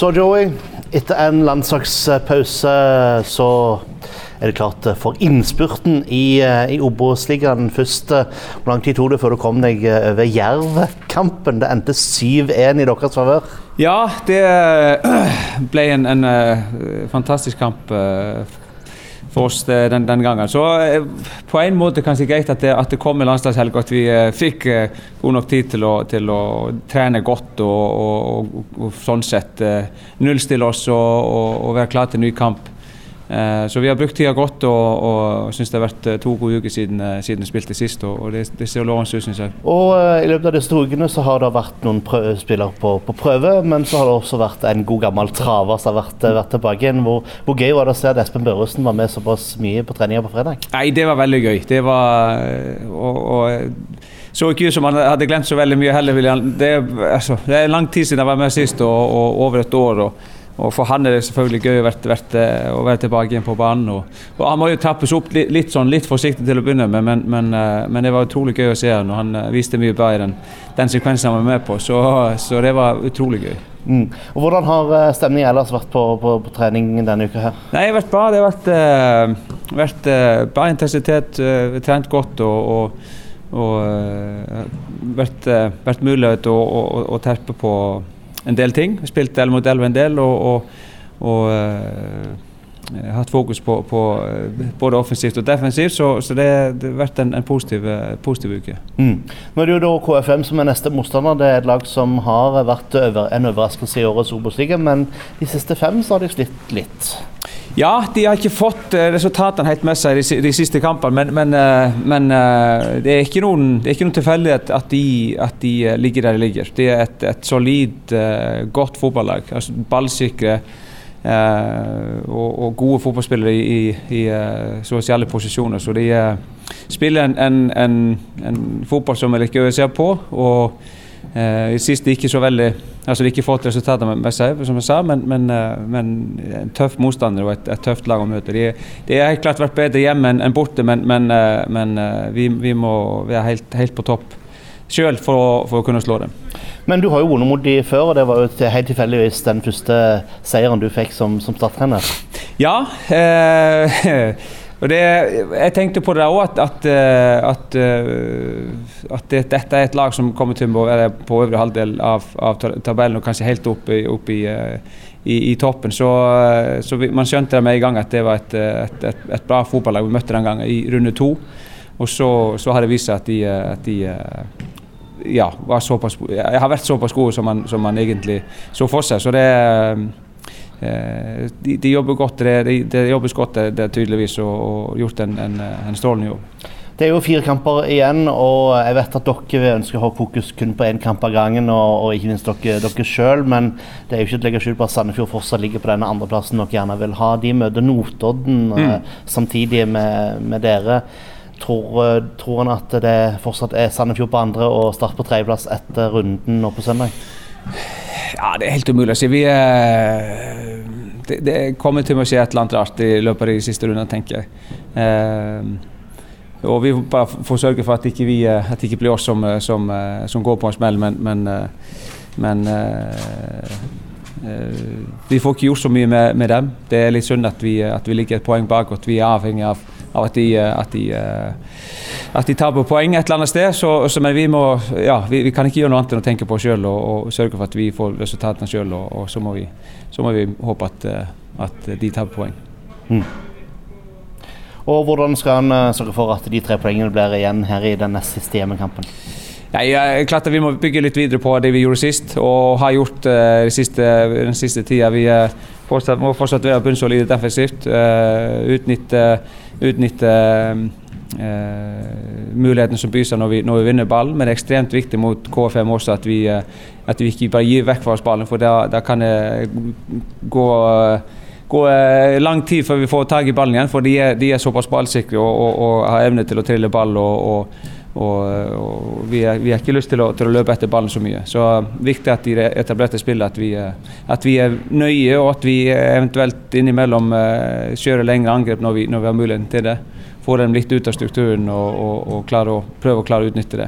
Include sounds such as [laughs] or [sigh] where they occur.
Så Joey, etter en landslagspause så er det klart for innspurten i, i Obos-ligaen. Først, hvor lang tid tok det før du kom deg over Jerv-kampen? Det endte 7-1 i deres favør. Ja, det [clears throat] ble en, en fantastisk kamp for oss den, den, gangen. Så på en måte kanskje greit at det, at det kom en landslagshelg, at vi fikk god nok tid til å, til å trene godt og, og, og, og sånn sett nullstille oss og være klar til ny kamp. Så vi har brukt tida godt og, og syns det har vært to gode uker siden, siden vi spilte sist. og Det, det ser lovende ut, syns jeg. Og I løpet av disse to ukene så har det vært noen spillere på, på, prøve, men så har det også vært en god gammel traver som har vært, vært tilbake igjen. Hvor, hvor, gøy var det å se at Espen Børresen var med såpass mye på treninga på fredag? Nei, Det var veldig gøy. Det var og, og så ikke ut som han hadde glemt så veldig mye heller. Det, altså, det er lang tid siden jeg var med sist, og, og over et år. og og For han er det selvfølgelig gøy å være, å være tilbake igjen på banen. Og, og Han må jo trappes opp litt, litt, sånn, litt forsiktig til å begynne med, men, men, men, det var utrolig gøy å se han. Og han viste mye bra i den, den sekvensen han var med på. Så, så det var utrolig gøy. Mm. Og Hvordan har stemningen ellers vært på, på, på, trening denne uka? her? Nei, Det har vært bra. Det har vært, uh, vært uh, bra intensitet. Uh, trent godt og, og, og vært, vært mulighet å terpe på en del ting. Spilt 11 mot 11 en del og, og, og uh, hatt fokus på, på, både offensivt og defensivt. Så, så det, har vært en, en positiv, positiv, uke. Mm. Nå er det jo da KFM som er neste motstander. Det er et lag som har vært over, en overraskelse i årets Obos-liga, men de siste fem så har de slitt litt. Ja, de har ikke fått resultatene helt med seg de, siste kampene, men, men, men, det er ikke noen, det tilfeldighet at, at de ligger der de ligger. De er et, et solid, godt fotballag. Altså ballsikre og, og, gode fotballspillere i, i sosiale posisjoner. Så de spiller en, en, en, en fotball som er litt gøy å se på. og i sist ikke så veldig altså ikke fått resultater med seg, som jeg sa, men, men, men en tøff motstander og et, et tøft lag å møte. De, de har helt klart vært bedre hjemme enn borte, men, men vi, vi, må være helt, helt på topp sjøl for, for, å kunne slå dem. Men du har jo vunnet mot de før, og det var jo helt tilfeldigvis den første seieren du fikk som, som starttrener? Ja. Eh, [laughs] det, jeg tenkte på det òg, at, at, at, at det, dette er et lag som kommer til å være på øvre halvdel av, av tabellen og kanskje helt opp, opp i, i, i, toppen. Så, så vi, man skjønte det med en gang at det var et, et, et, et bra fotballag vi møtte den gangen, i runde to. Og så, så har det vist seg at de, de ja, såpass, har vært såpass gode som man, som man egentlig så for seg. Så det de, de, jobber godt, det, de, jobbes godt det, tydeligvis, og, og gjort en, en, en strålende jobb. Det er jo fire kamper igjen, og jeg vet at dere ønsker å ha fokus kun på én kamp av gangen, og, og ikke minst dere, dere sjøl, men det er jo ikke til å legge skjul på at Sandefjord fortsatt ligger på denne andreplassen dere gjerne vil ha. De møter Notodden mm. uh, samtidig med, med dere. Tror, tror han at det fortsatt er Sandefjord på andre og Start på tredjeplass etter runden nå på søndag? Ja, det er helt umulig å si. Vi er det, det, kommer til å skje et eller annet rart i løpet av de siste rundene, tenker jeg. Eh, og vi bare får sørge for at ikke vi at det ikke blir oss som, som, som går på en smell, men, men, men eh, vi får ikke gjort så mye med, med dem. Det er litt synd at vi, at vi ligger et poeng bak, og at vi er avhengig av, av at, de, at, de, at de taper poeng et eller annet sted. Så, så, men vi, må, ja, vi, vi, kan ikke gjøre noe annet enn å tenke på oss sjøl og, og, sørge for at vi får resultatene sjøl. Og, og så, må vi, så, må vi, håpe at, at de taper poeng. Mm. Og Hvordan skal han sørge for at de tre poengene blir igjen her i den neste siste hjemmekampen? Nei, klart at Vi må bygge litt videre på det vi gjorde sist, og har gjort uh, de siste, den siste tida. Vi uh, fortsatt, må fortsatt være bunnsolide defensivt. Uh, utnytte, utnytte mulighetene som byr seg når vi, når vi, vinner ballen. Men det er ekstremt viktig mot KFM også at vi, at vi ikke bare gir vekk fra oss ballen. For da, da kan det gå gå lang tid før vi får tak i ballen igjen, for de er, de er såpass ballsikre og, og, og, har evne til å trille ball. og, og og, og vi, har ikke lyst til å, til å, løpe etter ballen så mye. Så viktig at i det etablerte spillet at vi, at vi, er nøye, og at vi eventuelt innimellom kjører lengre angrep når vi, når vi har muligheten til det. Få dem litt ut av strukturen og, og, og å prøve å klare å utnytte det.